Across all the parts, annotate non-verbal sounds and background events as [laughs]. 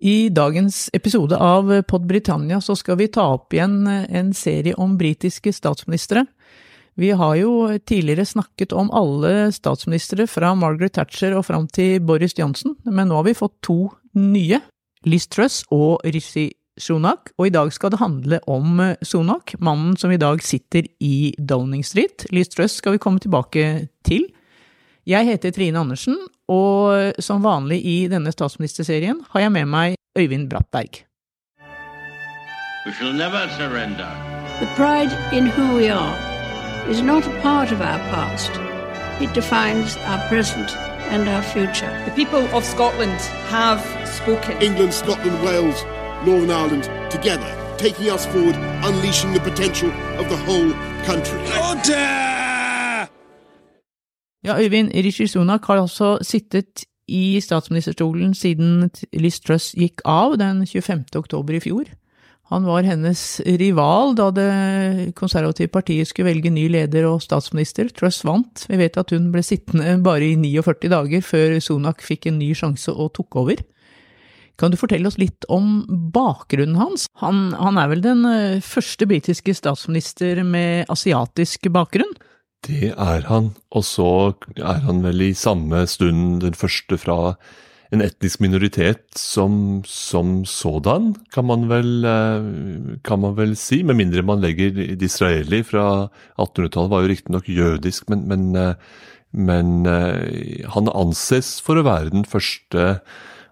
I dagens episode av Pod Britannia så skal vi ta opp igjen en serie om britiske statsministre. Vi har jo tidligere snakket om alle statsministre fra Margaret Thatcher og fram til Boris Johnson, men nå har vi fått to nye, Liz Truss og Rishi Sunak, og i dag skal det handle om Sunak, mannen som i dag sitter i Downing Street. Liz Truss skal vi komme tilbake til. Jeg heter Trine Andersen, og som vanlig i denne statsministerserien har jeg med meg Øyvind Brattberg. We shall never surrender. The pride in who we are is not a part of our past. It defines our present and our future. The people of Scotland have spoken. England, Scotland, Wales, Northern Ireland together, taking us forward, unleashing the potential of the whole country. Ja, Øyvind, Rishi Sunak har altså sittet i statsministerstolen siden Liz Truss gikk av den 25. oktober i fjor. Han var hennes rival da det konservative partiet skulle velge ny leder og statsminister. Truss vant. Vi vet at hun ble sittende bare i 49 dager før Sunak fikk en ny sjanse og tok over. Kan du fortelle oss litt om bakgrunnen hans? Han, han er vel den eh, første britiske statsminister med asiatisk bakgrunn? Det er han, og så er han vel i samme stund den første fra en etnisk minoritet som, som sådan, kan man, vel, eh, kan man vel si. Med mindre man legger Disraeli fra 1800-tallet, var jo riktignok jødisk, men, men, eh, men, eh, han anses for å være den første,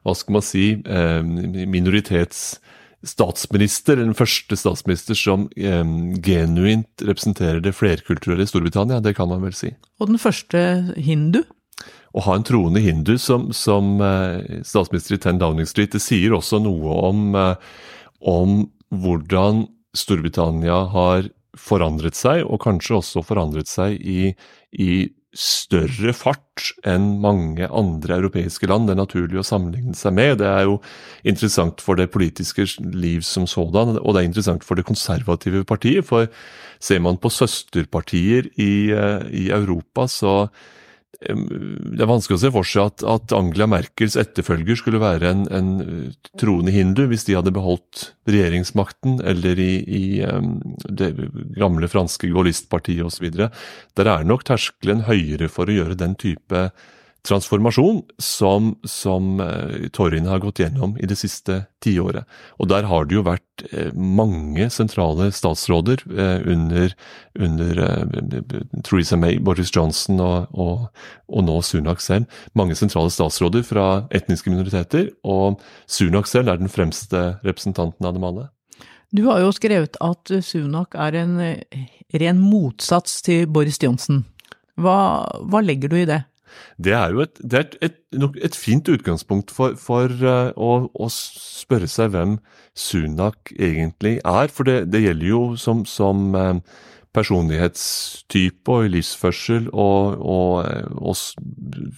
hva skal man si, minoritets statsminister, den første statsminister som eh, genuint representerer det flerkulturelle i Storbritannia, det kan man vel si. Og den første hindu? Å ha en troende hindu som, som eh, statsminister i 10 Downing Street, det sier også noe om, eh, om hvordan Storbritannia har forandret seg, og kanskje også forandret seg i, i større fart enn mange andre europeiske land det er naturlig å sammenligne seg med. Det er jo interessant for det politiske liv som sådan, og det er interessant for det konservative partiet. For ser man på søsterpartier i, eh, i Europa, så det er vanskelig å se for seg at, at Angela Merkels etterfølger skulle være en, en, eh, troende hindu hvis de hadde beholdt regjeringsmakten, eller i, i det gamle franske gaullistpartiet osv. Der er nok terskelen høyere for å gjøre den type transformasjon som, som uh, Torrin har gått gjennom i det siste tiåret. Og der har det jo vært uh, mange sentrale statsråder uh, under, under Theresa May, Boris Johnson og, og, og, nå Sunak selv. Mange sentrale statsråder fra etniske minoriteter, og Sunak selv er den fremste representanten av dem alle. Du har jo skrevet at Sunak er en ren motsats til Boris Johnson. Hva, hva legger du i det? Det er jo et, er et, et, et fint utgangspunkt for, for uh, å, å, spørre seg hvem Sunak egentlig er. For det, det gjelder jo som, som uh, personlighetstype og livsførsel, og, og, og,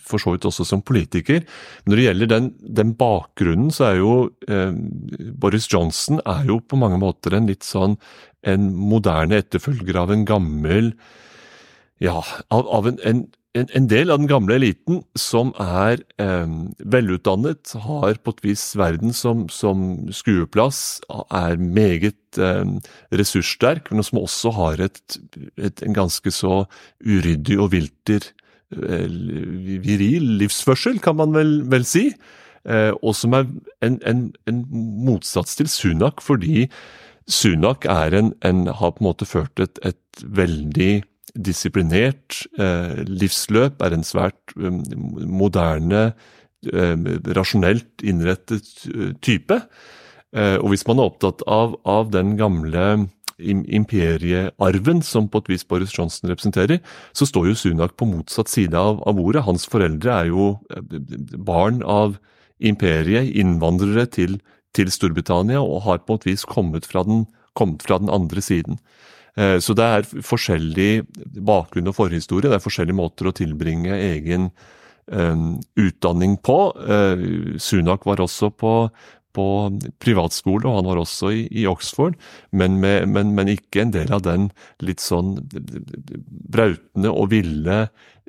for så vidt også som politiker. Når det gjelder den, den bakgrunnen, så er jo eh, Boris Johnson er jo på mange måter en litt sånn en moderne etterfølger av en gammel ja, av, av en, en, en, en, del av den gamle eliten som er eh, velutdannet, har på et vis verden som, som skueplass, er meget eh, ressurssterk, men som også har et, et, en ganske så uryddig og vilter eh, viril livsførsel, kan man vel, vel si. Eh, og som er en, en, motsats til Sunak, fordi Sunak er en, har på en måte ført et, et veldig disiplinert eh, livsløp, er en svært um, moderne, um, rasjonelt innrettet type. Eh, og hvis man er opptatt av, av den gamle imperiearven som på et vis Boris Johnson representerer, så står jo Sunak på motsatt side av, av ordet. Hans foreldre er jo barn av imperiet, innvandrere til, til Storbritannia, og har på et vis kommet fra den, kommet fra den andre siden. Eh, så det er forskjellig bakgrunn og forhistorie. Det er forskjellige måter å tilbringe egen um, utdanning på. Uh, Sunak var også på, på privatskole, og han var også i, i Oxford, men, med, men, men, ikke en del av den litt sånn brautende og ville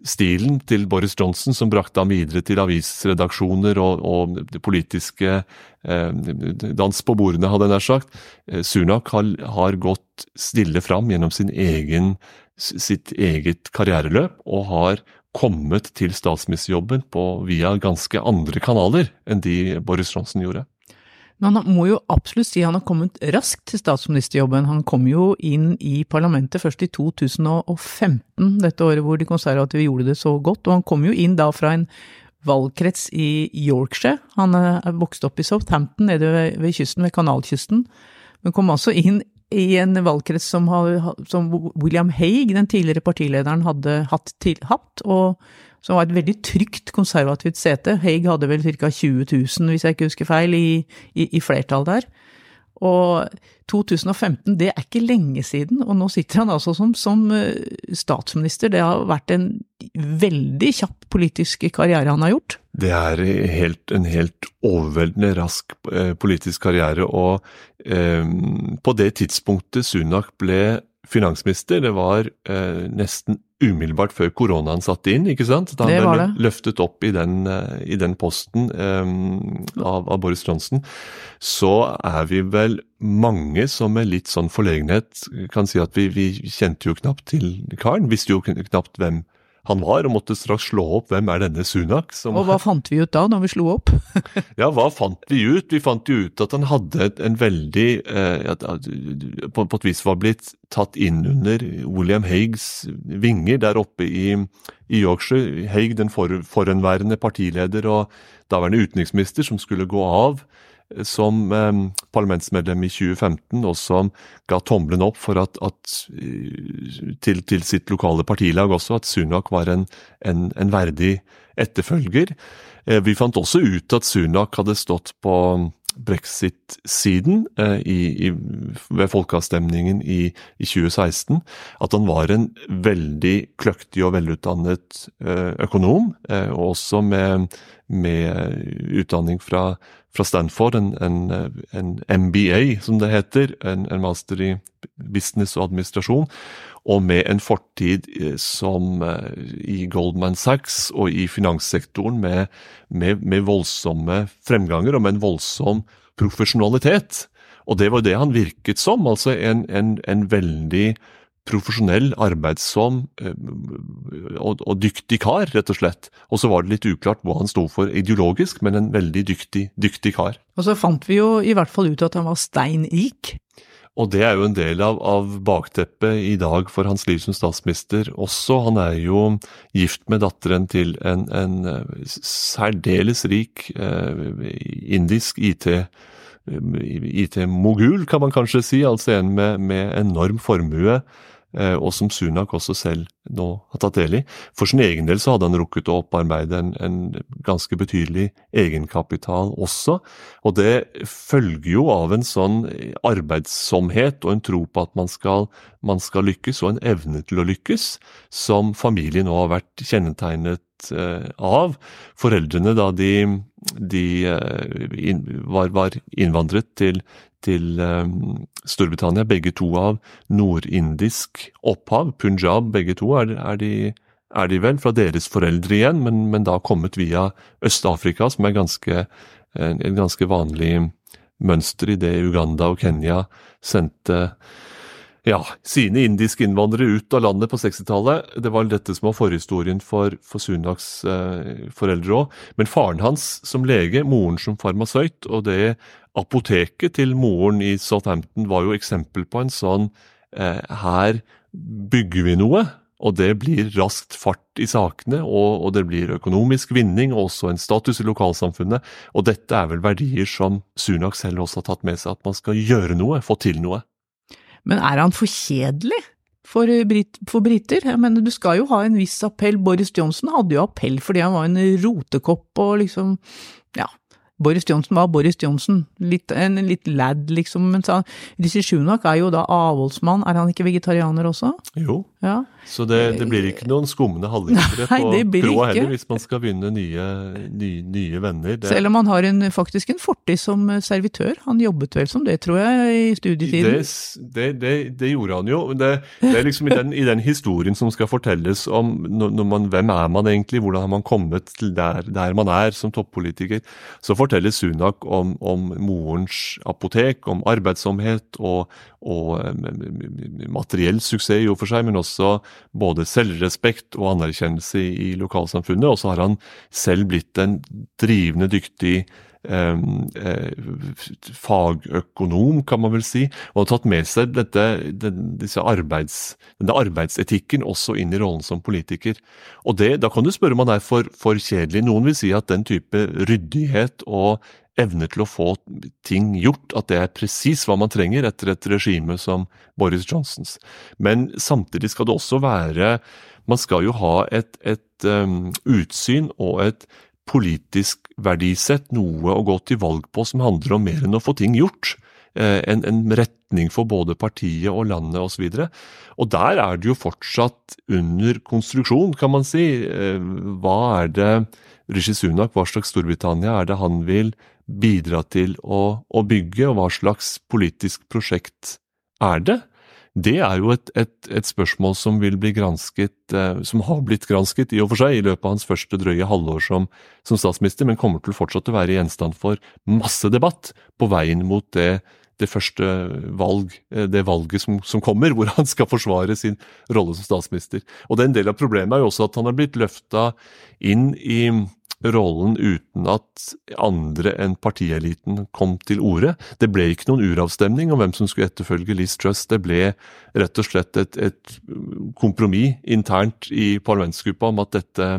stilen til Boris Johnson, som brakte ham videre til avisredaksjoner og, og det politiske eh, dans på bordene, hadde jeg nær sagt. Eh, Sunak har, har, gått stille fram gjennom sin egen, sitt eget karriereløp, og har kommet til statsministerjobben via ganske andre kanaler enn de Boris Johnson gjorde. Men han må jo absolutt si han har kommet raskt til statsministerjobben. Han kom jo inn i parlamentet først i 2015, dette året hvor de konservative gjorde det så godt. Og han kom jo inn da fra en valgkrets i Yorkshire. Han er vokst opp i Southampton, nede ved kysten, ved kanalkysten. Men kom altså inn i en valgkrets som, som William Haig, den tidligere partilederen, hadde hatt, til, hatt og som var et veldig trygt konservativt sete. Haig hadde vel ca. 20 000, hvis jeg ikke husker feil, i, i, i flertall der. Og 2015, det er ikke lenge siden, og nå sitter han altså som, som, eh, statsminister. Det har vært en veldig kjapp politisk karriere han har gjort. Det er helt, en helt overveldende rask eh, politisk karriere, og eh, på det tidspunktet Sunak ble finansminister, det var eh, nesten umiddelbart før koronaen satte inn, ikke sant? Da han ble løftet opp i den, eh, i den posten eh, av, av, Boris Johnson, så er vi vel mange som med litt sånn forlegenhet kan si at vi, vi kjente jo knapt til karen. Visste jo knapt hvem han var, og måtte straks slå opp hvem er denne Sunak. Som, og hva fant vi ut da, når vi slo opp? [laughs] ja, hva fant vi ut? Vi fant jo ut at han hadde en veldig eh, på, på, et vis var blitt tatt inn under William Haigs vinger der oppe i, i Yorkshire. Haig, den for, forhenværende partileder og daværende utenriksminister, som skulle gå av som eh, parlamentsmedlem i 2015, og som ga tommelen opp for at, at eh, til, til, sitt lokale partilag også, at Sunak var en, en, en verdig etterfølger. Eh, vi fant også ut at Sunak hadde stått på brexit-siden eh, ved folkeavstemningen i, i, 2016 at han var en veldig kløktig og velutdannet eh, økonom, eh, og også med, med utdanning fra, fra Stanford, en, en, en, MBA som det heter, en, en master i business og administrasjon og med en fortid eh, som eh, i Goldman Sachs og i finanssektoren med, med, med voldsomme fremganger og med en voldsom profesjonalitet. Og det var det han virket som, altså en, en, en veldig profesjonell, arbeidsom eh, og, og, dyktig kar, rett og slett. Og så var det litt uklart hva han sto for ideologisk, men en veldig dyktig, dyktig kar. Og så fant vi jo i hvert fall ut at han var steinrik. Og det er jo en del av, av, bakteppet i dag for hans liv som statsminister også. Han er jo gift med datteren til en, en eh, særdeles rik eh, indisk IT, IT-mogul, kan man kanskje si. Altså en med, med enorm formue Eh, og som Sunak også selv nå har tatt del i. For sin egen del så hadde han rukket å opparbeide en, en ganske betydelig egenkapital også, og det følger jo av en sånn arbeidsomhet og en tro på at man skal, man skal lykkes, og en evne til å lykkes, som familien nå har vært kjennetegnet Eh, av. Foreldrene da de, de eh, var, var, innvandret til, til eh, Storbritannia, begge to av nordindisk opphav. Punjab, begge to er, er, de, er de vel, fra deres foreldre igjen, men, men da kommet via Øst-Afrika, som er ganske, en ganske vanlig mønster i det Uganda og Kenya sendte ja, sine indiske innvandrere ut av landet på 60-tallet. Det var dette som var forhistorien for, for Sunaks eh, foreldre òg. Men faren hans som lege, moren som farmasøyt, og det apoteket til moren i Southampton var jo eksempel på en sånn eh, Her bygger vi noe. Og det blir raskt fart i sakene, og, og, det blir økonomisk vinning og også en status i lokalsamfunnet. Og dette er vel verdier som Sunak selv også har tatt med seg, at man skal gjøre noe, få til noe. Men er han for kjedelig for, eh, brit, for briter? Jeg mener, du skal jo ha en viss appell. Boris Johnson hadde jo appell fordi han var en rotekopp og liksom, ja. Boris Johnson var Boris Johnson, litt, en litt lad, liksom. Men Rishi Shunak er jo da avholdsmann, er han ikke vegetarianer også? Jo. Ja. Så det, det blir ikke noen skumne halvlitere [laughs] på ikke. heller, hvis man skal begynne nye, nye, nye venner. Det, Selv om han har en, faktisk en fortid som servitør. Han jobbet vel som det, tror jeg, i studietiden. det, det, gjorde han jo. Det, det er liksom i den, i den historien som skal fortelles om man, hvem er man egentlig, hvordan har man kommet til der, der man er som toppolitiker, så forteller Sunak om, om morens apotek, om arbeidsomhet og, og eh, materiell suksess i og for seg, men også både selvrespekt og anerkjennelse i, i lokalsamfunnet. Og så har han selv blitt en drivende dyktig eh, eh, fagøkonom, kan man vel si, og har tatt med seg dette, den, arbeids, denne arbeidsetikken også inn i rollen som politiker. Og det, Da kan du spørre om han er for, for kjedelig. Noen vil si at den type ryddighet og evne til å få ting gjort, at det er presis hva man trenger etter et regime som Boris Johnsons. Men samtidig skal det også være Man skal jo ha et, et um, utsyn og et politisk verdisett, noe å gå til valg på som handler om mer enn å få ting gjort. Eh, en, en retning for både partiet og landet osv. Og, så og der er det jo fortsatt under konstruksjon, kan man si. Eh, hva er det Rishi Sunak, hva slags Storbritannia er det han vil bidra til å, å bygge, og hva slags politisk prosjekt er det? Det er jo et, et, et, spørsmål som vil bli gransket, eh, som har blitt gransket i og for seg i løpet av hans første drøye halvår som, som statsminister, men kommer til fortsatt å være gjenstand for masse debatt på veien mot det, det første valg, eh, det valget som, som, kommer, hvor han skal forsvare sin rolle som statsminister. Og det er En del av problemet er jo også at han har blitt løfta inn i rollen uten at andre enn partieliten kom til orde. Det ble ikke noen uravstemning om hvem som skulle etterfølge Liz Truss. Det ble rett og slett et, et kompromiss internt i parlamentsgruppa om at dette,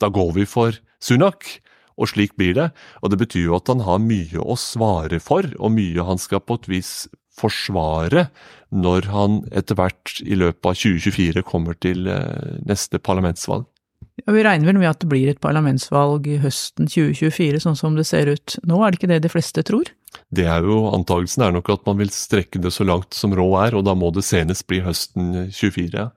da går vi for Sunak. Og slik blir det. Og det betyr jo at han har mye å svare for, og mye han skal på et vis forsvare når han etter hvert i løpet av 2024 kommer til eh, neste parlamentsvalg. Ja, vi regner vel med at det blir et parlamentsvalg høsten 2024, sånn som det ser ut nå, er det ikke det de fleste tror? Det er jo Antagelsen er nok at man vil strekke det så langt som råd er, og da må det senest bli høsten 24.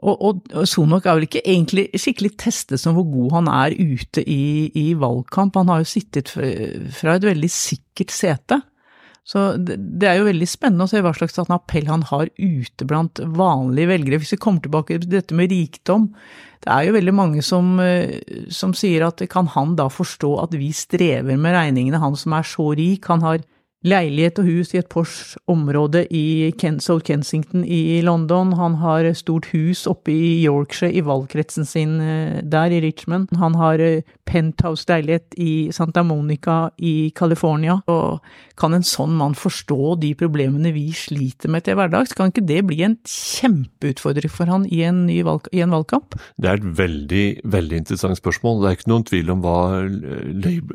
Og, og, og Sonok er vel ikke egentlig skikkelig testet som hvor god han er ute i, i valgkamp. Han har jo sittet fra et veldig sikkert sete. Så det, er jo veldig spennende å se hva slags appell han har ute blant vanlige velgere. Hvis vi kommer tilbake til dette med rikdom, det er jo veldig mange som, som sier at kan han da forstå at vi strever med regningene, han som er så rik, han har leilighet og hus i et Porsche-område i South Kensington i London. Han har stort hus oppe i Yorkshire i valgkretsen sin der i Richmond. Han har penthouse-leilighet i Santa Monica i California. Og kan en sånn mann forstå de problemene vi sliter med til hverdags? Kan ikke det bli en kjempeutfordring for han i en, valg, i en valgkamp? Det er et veldig, veldig interessant spørsmål. Det er ikke noen tvil om hva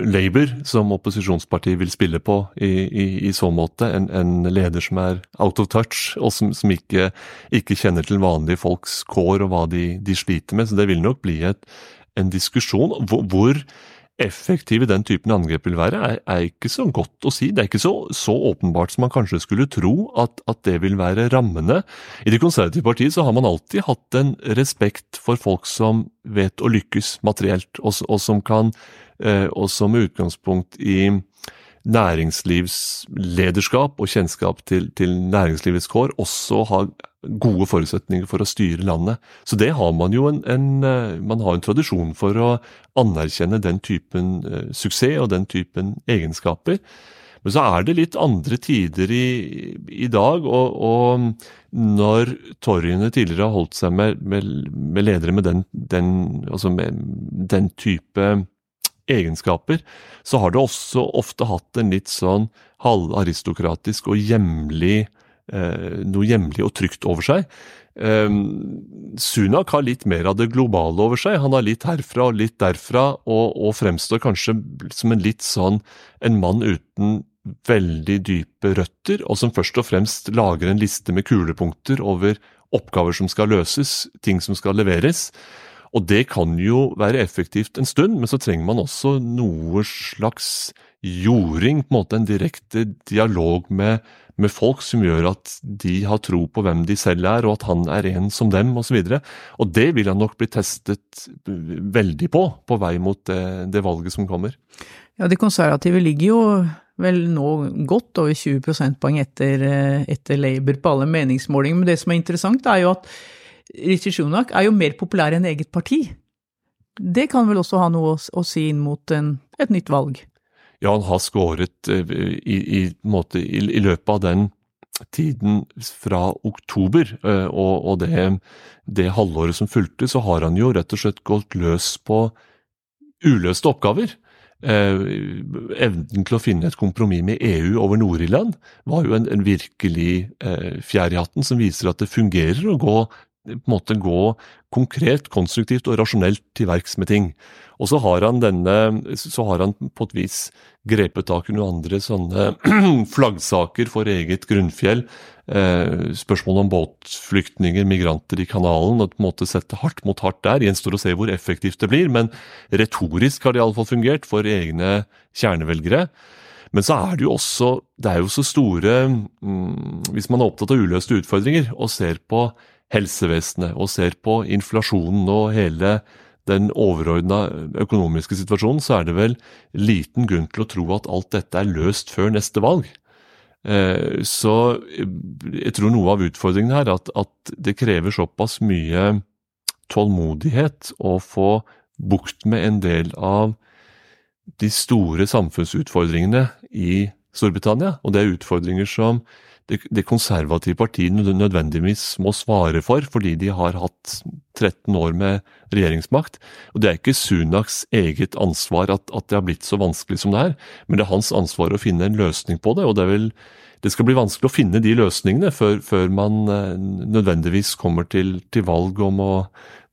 Labour som opposisjonsparti vil spille på i, i, i så måte. En, en, leder som er out of touch, og som, som ikke, ikke, kjenner til vanlige folks kår og hva de, de, sliter med. Så det vil nok bli et, en diskusjon hvor, hvor effektive den typen angrep vil være, er, er, ikke så godt å si. Det er ikke så, så åpenbart som man kanskje skulle tro at, at, det vil være rammende. I Det konservative partiet så har man alltid hatt en respekt for folk som vet å lykkes materielt, og, og som kan, eh, og som med utgangspunkt i næringslivslederskap og kjennskap til, til, næringslivets kår også har gode forutsetninger for å styre landet. Så det har man jo en, en, man har en tradisjon for å anerkjenne den typen uh, suksess og den typen egenskaper. Men så er det litt andre tider i, i dag, og, og, når torgene tidligere har holdt seg med, med, med ledere med den, den, altså med den type egenskaper, så har det også ofte hatt en litt sånn halvaristokratisk og hjemlig eh, noe hjemlig og trygt over seg. Eh, Sunak har litt mer av det globale over seg. Han har litt herfra og litt derfra, og, og fremstår kanskje som en litt sånn en mann uten veldig dype røtter, og som først og fremst lager en liste med kulepunkter over oppgaver som skal løses, ting som skal leveres. Og det kan jo være effektivt en stund, men så trenger man også noe slags jording, på en måte en direkte dialog med, med folk som gjør at de har tro på hvem de selv er, og at han er en som dem, osv. Og, så og det vil han nok bli testet veldig på, på vei mot det, det valget som kommer. Ja, de konservative ligger jo vel nå godt over 20 prosentpoeng etter, etter Labour på alle meningsmålinger, men det som er interessant, er jo at Rishi Sunak er jo mer populær enn eget parti. Det kan vel også ha noe å, å si inn mot en, et nytt valg? Ja, han har skåret eh, i, i, måte, i, i, løpet av den tiden fra oktober eh, og, det, det, halvåret som fulgte, så har han jo rett og slett gått løs på uløste oppgaver. Eh, evnen til å finne et kompromiss med EU over Nord-Irland var jo en, en virkelig eh, fjær i hatten som viser at det fungerer å gå på en måte gå konkret, konstruktivt og rasjonelt til verks med ting. Og så har han denne, så har han på et vis grepet tak noen andre sånne [clears throat] flaggsaker for eget grunnfjell. Eh, spørsmål om båtflyktninger, migranter i kanalen, og på en måte sette hardt mot hardt der. Gjenstår å se hvor effektivt det blir, men retorisk har det iallfall fungert for egne kjernevelgere. Men så er det jo også Det er jo så store mm, Hvis man er opptatt av uløste utfordringer og ser på helsevesenet og ser på inflasjonen og hele den overordna økonomiske situasjonen, så er det vel liten grunn til å tro at alt dette er løst før neste valg. Eh, så jeg tror noe av utfordringen her er at, at det krever såpass mye tålmodighet å få bukt med en del av de store samfunnsutfordringene i Storbritannia. Og det er utfordringer som det, det konservative partiet nødvendigvis må svare for, fordi de har hatt 13 år med regjeringsmakt. Og Det er ikke Sunaks eget ansvar at, at, det har blitt så vanskelig som det er, men det er hans ansvar å finne en løsning på det. og det, vel, det skal bli vanskelig å finne de løsningene før, før man eh, nødvendigvis kommer til, til valg om å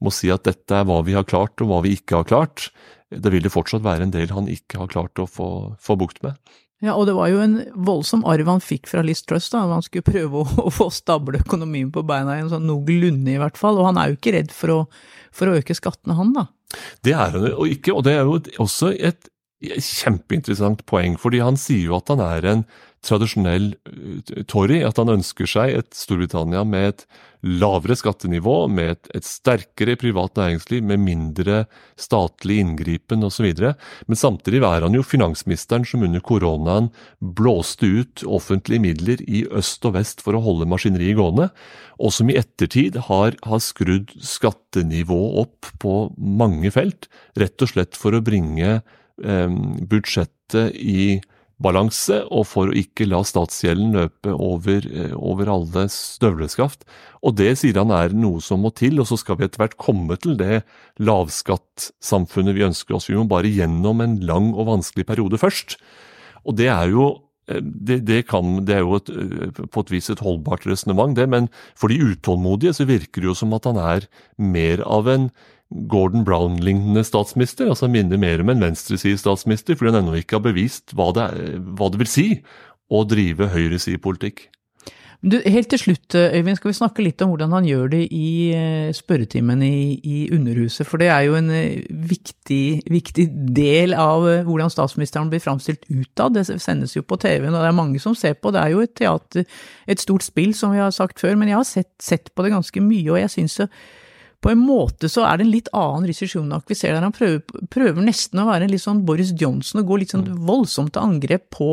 må si at dette er hva vi har klart og hva vi ikke har klart. Det vil det fortsatt være en del han ikke har klart å få, få bukt med. Ja, og det var jo en voldsom arv han fikk fra Liz Truss, da. Han skulle prøve å, å få stable økonomien på beina igjen, sånn noenlunde i hvert fall. Og han er jo ikke redd for å, for å øke skattene, han da. Det er han jo ikke, og det er jo også et kjempeinteressant poeng. fordi han sier jo at han er en tradisjonell eh, Tory, at han ønsker seg et Storbritannia med et lavere skattenivå, med et, et sterkere privat næringsliv, med mindre statlig inngripen osv. Men samtidig er han jo finansministeren som under koronaen blåste ut offentlige midler i øst og vest for å holde maskineriet gående, og som i ettertid har, har skrudd skattenivået opp på mange felt, rett og slett for å bringe eh, budsjettet i balanse, og for å ikke la statsgjelden løpe over, eh, over alle støvleskaft. Og det sier han er noe som må til, og så skal vi etter hvert komme til det lavskattsamfunnet vi ønsker oss. Vi må bare gjennom en lang og vanskelig periode først. Og det er jo eh, det, det, kan, det er jo et, eh, på et vis et holdbart resonnement, det, men for de utålmodige så virker det jo som at han er mer av en Gordon Brown-lignende statsminister. altså Minner mer om en venstresidestatsminister, fordi han ennå ikke har bevist hva det, hva det vil si å drive høyresidepolitikk. Helt til slutt, Øyvind, skal vi snakke litt om hvordan han gjør det i eh, spørretimen i, i Underhuset. For det er jo en eh, viktig, viktig, del av eh, hvordan statsministeren blir framstilt utad. Det sendes jo på TV-en, og det er mange som ser på. Det er jo et teater, et stort spill, som vi har sagt før. Men jeg har sett, sett på det ganske mye, og jeg syns jo på en måte så er det en litt annen Rishi vi ser der. Han prøver, prøver, nesten å være en litt sånn Boris Johnson og gå litt sånn mm. voldsomt til angrep på,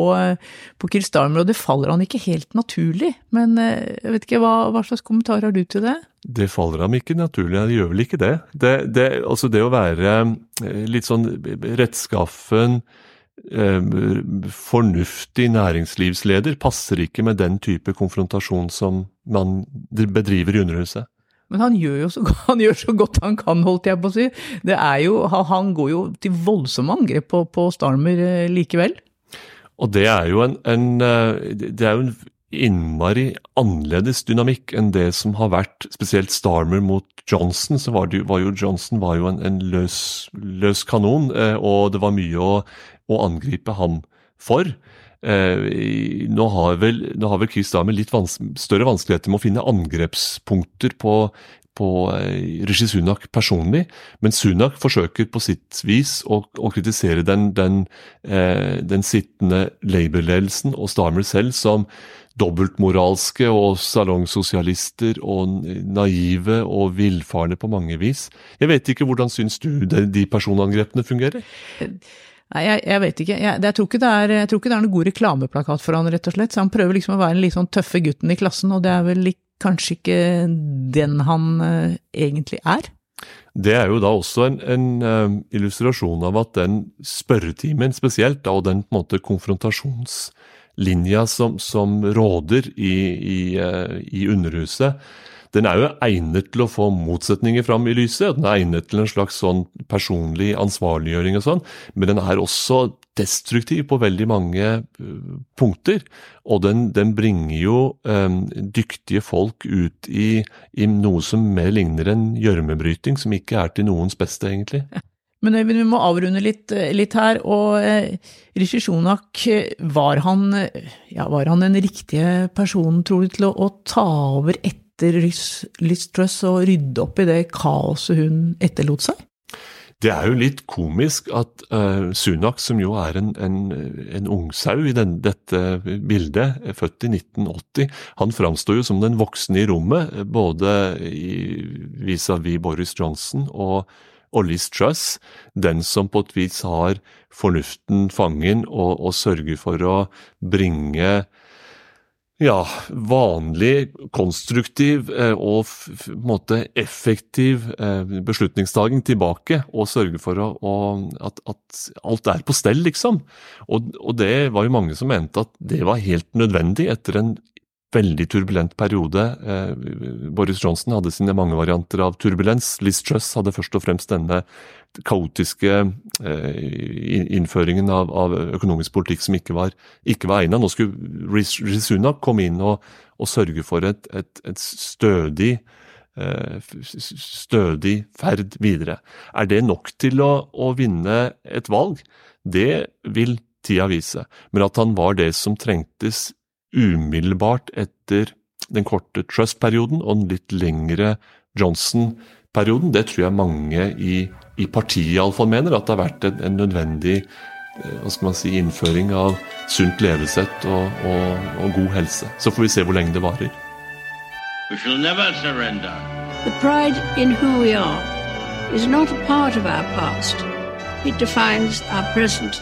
på Chris Starmer, og det faller han ikke helt naturlig. Men eh, jeg vet ikke, hva, hva slags kommentar har du til det? Det faller ham ikke naturlig, det gjør vel ikke det. Det, det, altså det å være eh, litt sånn rettskaffen, eh, fornuftig næringslivsleder passer ikke med den type konfrontasjon som man bedriver i Underhuset. Men han gjør jo så, [laughs] han gjør så godt han kan, holdt jeg på å si. Det er jo, han går jo til voldsomme angrep på, på Starmer eh, likevel. Og det er jo en, en, eh, det er jo en innmari annerledes dynamikk enn det som har vært spesielt Starmer mot Johnson. så var, det, var jo Johnson var jo en, en løs, løs, kanon, eh, og det var mye å, å angripe ham for. Eh, nå, har vel, nå har vel Chris Dahmer litt vans større vanskeligheter med å finne angrepspunkter på, på eh, Rishi Sunak personlig, men Sunak forsøker på sitt vis å, å kritisere den, den, eh, den sittende Labour-ledelsen og Starmer selv som dobbeltmoralske og salongsosialister og naive og villfarne på mange vis. Jeg vet ikke, hvordan syns du de, personangrepene fungerer? Nei, jeg, jeg, vet ikke. Jeg, jeg, tror ikke er, jeg, tror ikke det er, noen god reklameplakat for han, rett og slett. Så han prøver liksom å være den litt sånn tøffe gutten i klassen, og det er vel kanskje ikke den han uh, egentlig er. Det er jo da også en, en uh, illustrasjon av at den spørretimen spesielt, da, og den på en måte konfrontasjonslinja som, som råder i, i, uh, i Underhuset, den er jo egnet til å få motsetninger fram i lyset. Den er egnet til en slags sånn personlig ansvarliggjøring og sånn, men den er også destruktiv på veldig mange uh, punkter. Og den, den bringer jo um, dyktige folk ut i, i, noe som mer ligner en gjørmebryting, som ikke er til noens beste, egentlig. Men Øyvind, vi må avrunde litt, litt her. og eh, Rishi Shonak, var han, ja, var han den riktige personen, tror du, til å, å ta over etter etter Liz Truss å rydde opp i det kaoset hun etterlot seg? Det er jo litt komisk at uh, Sunak, som jo er en, en, en ungsau i den, dette bildet, født i 1980, han framstår jo som den voksne i rommet, både vis-à-vis -vis Boris Johnson og, og Liz Truss. Den som på et vis har fornuften fangen og, og sørger for å bringe ja, vanlig, konstruktiv eh, og måte effektiv eh, beslutningstaking tilbake, og sørge for å, at, at, alt er på stell, liksom. Og, og, det var jo mange som mente at det var helt nødvendig etter en veldig turbulent periode. Eh, Boris Johnson hadde sine mange varianter av turbulens. Liz Truss hadde først og fremst denne kaotiske eh, innføringen av, økonomisk politikk som ikke var, var egnet. Nå skulle Rizuna komme inn og, og sørge for et, et, et stødig eh, stødig ferd videre. Er det nok til å, å vinne et valg? Det vil tida vise. Men at han var det som trengtes umiddelbart etter den korte Trust-perioden og den litt lengre Johnson-perioden. Det tror jeg mange i, i partiet iallfall mener, at det har vært en, en nødvendig eh, hva skal man si, innføring av sunt levesett og, og, og, god helse. Så får vi se hvor lenge det varer. We shall never surrender. The pride in who we are is not a part of our past. It defines our present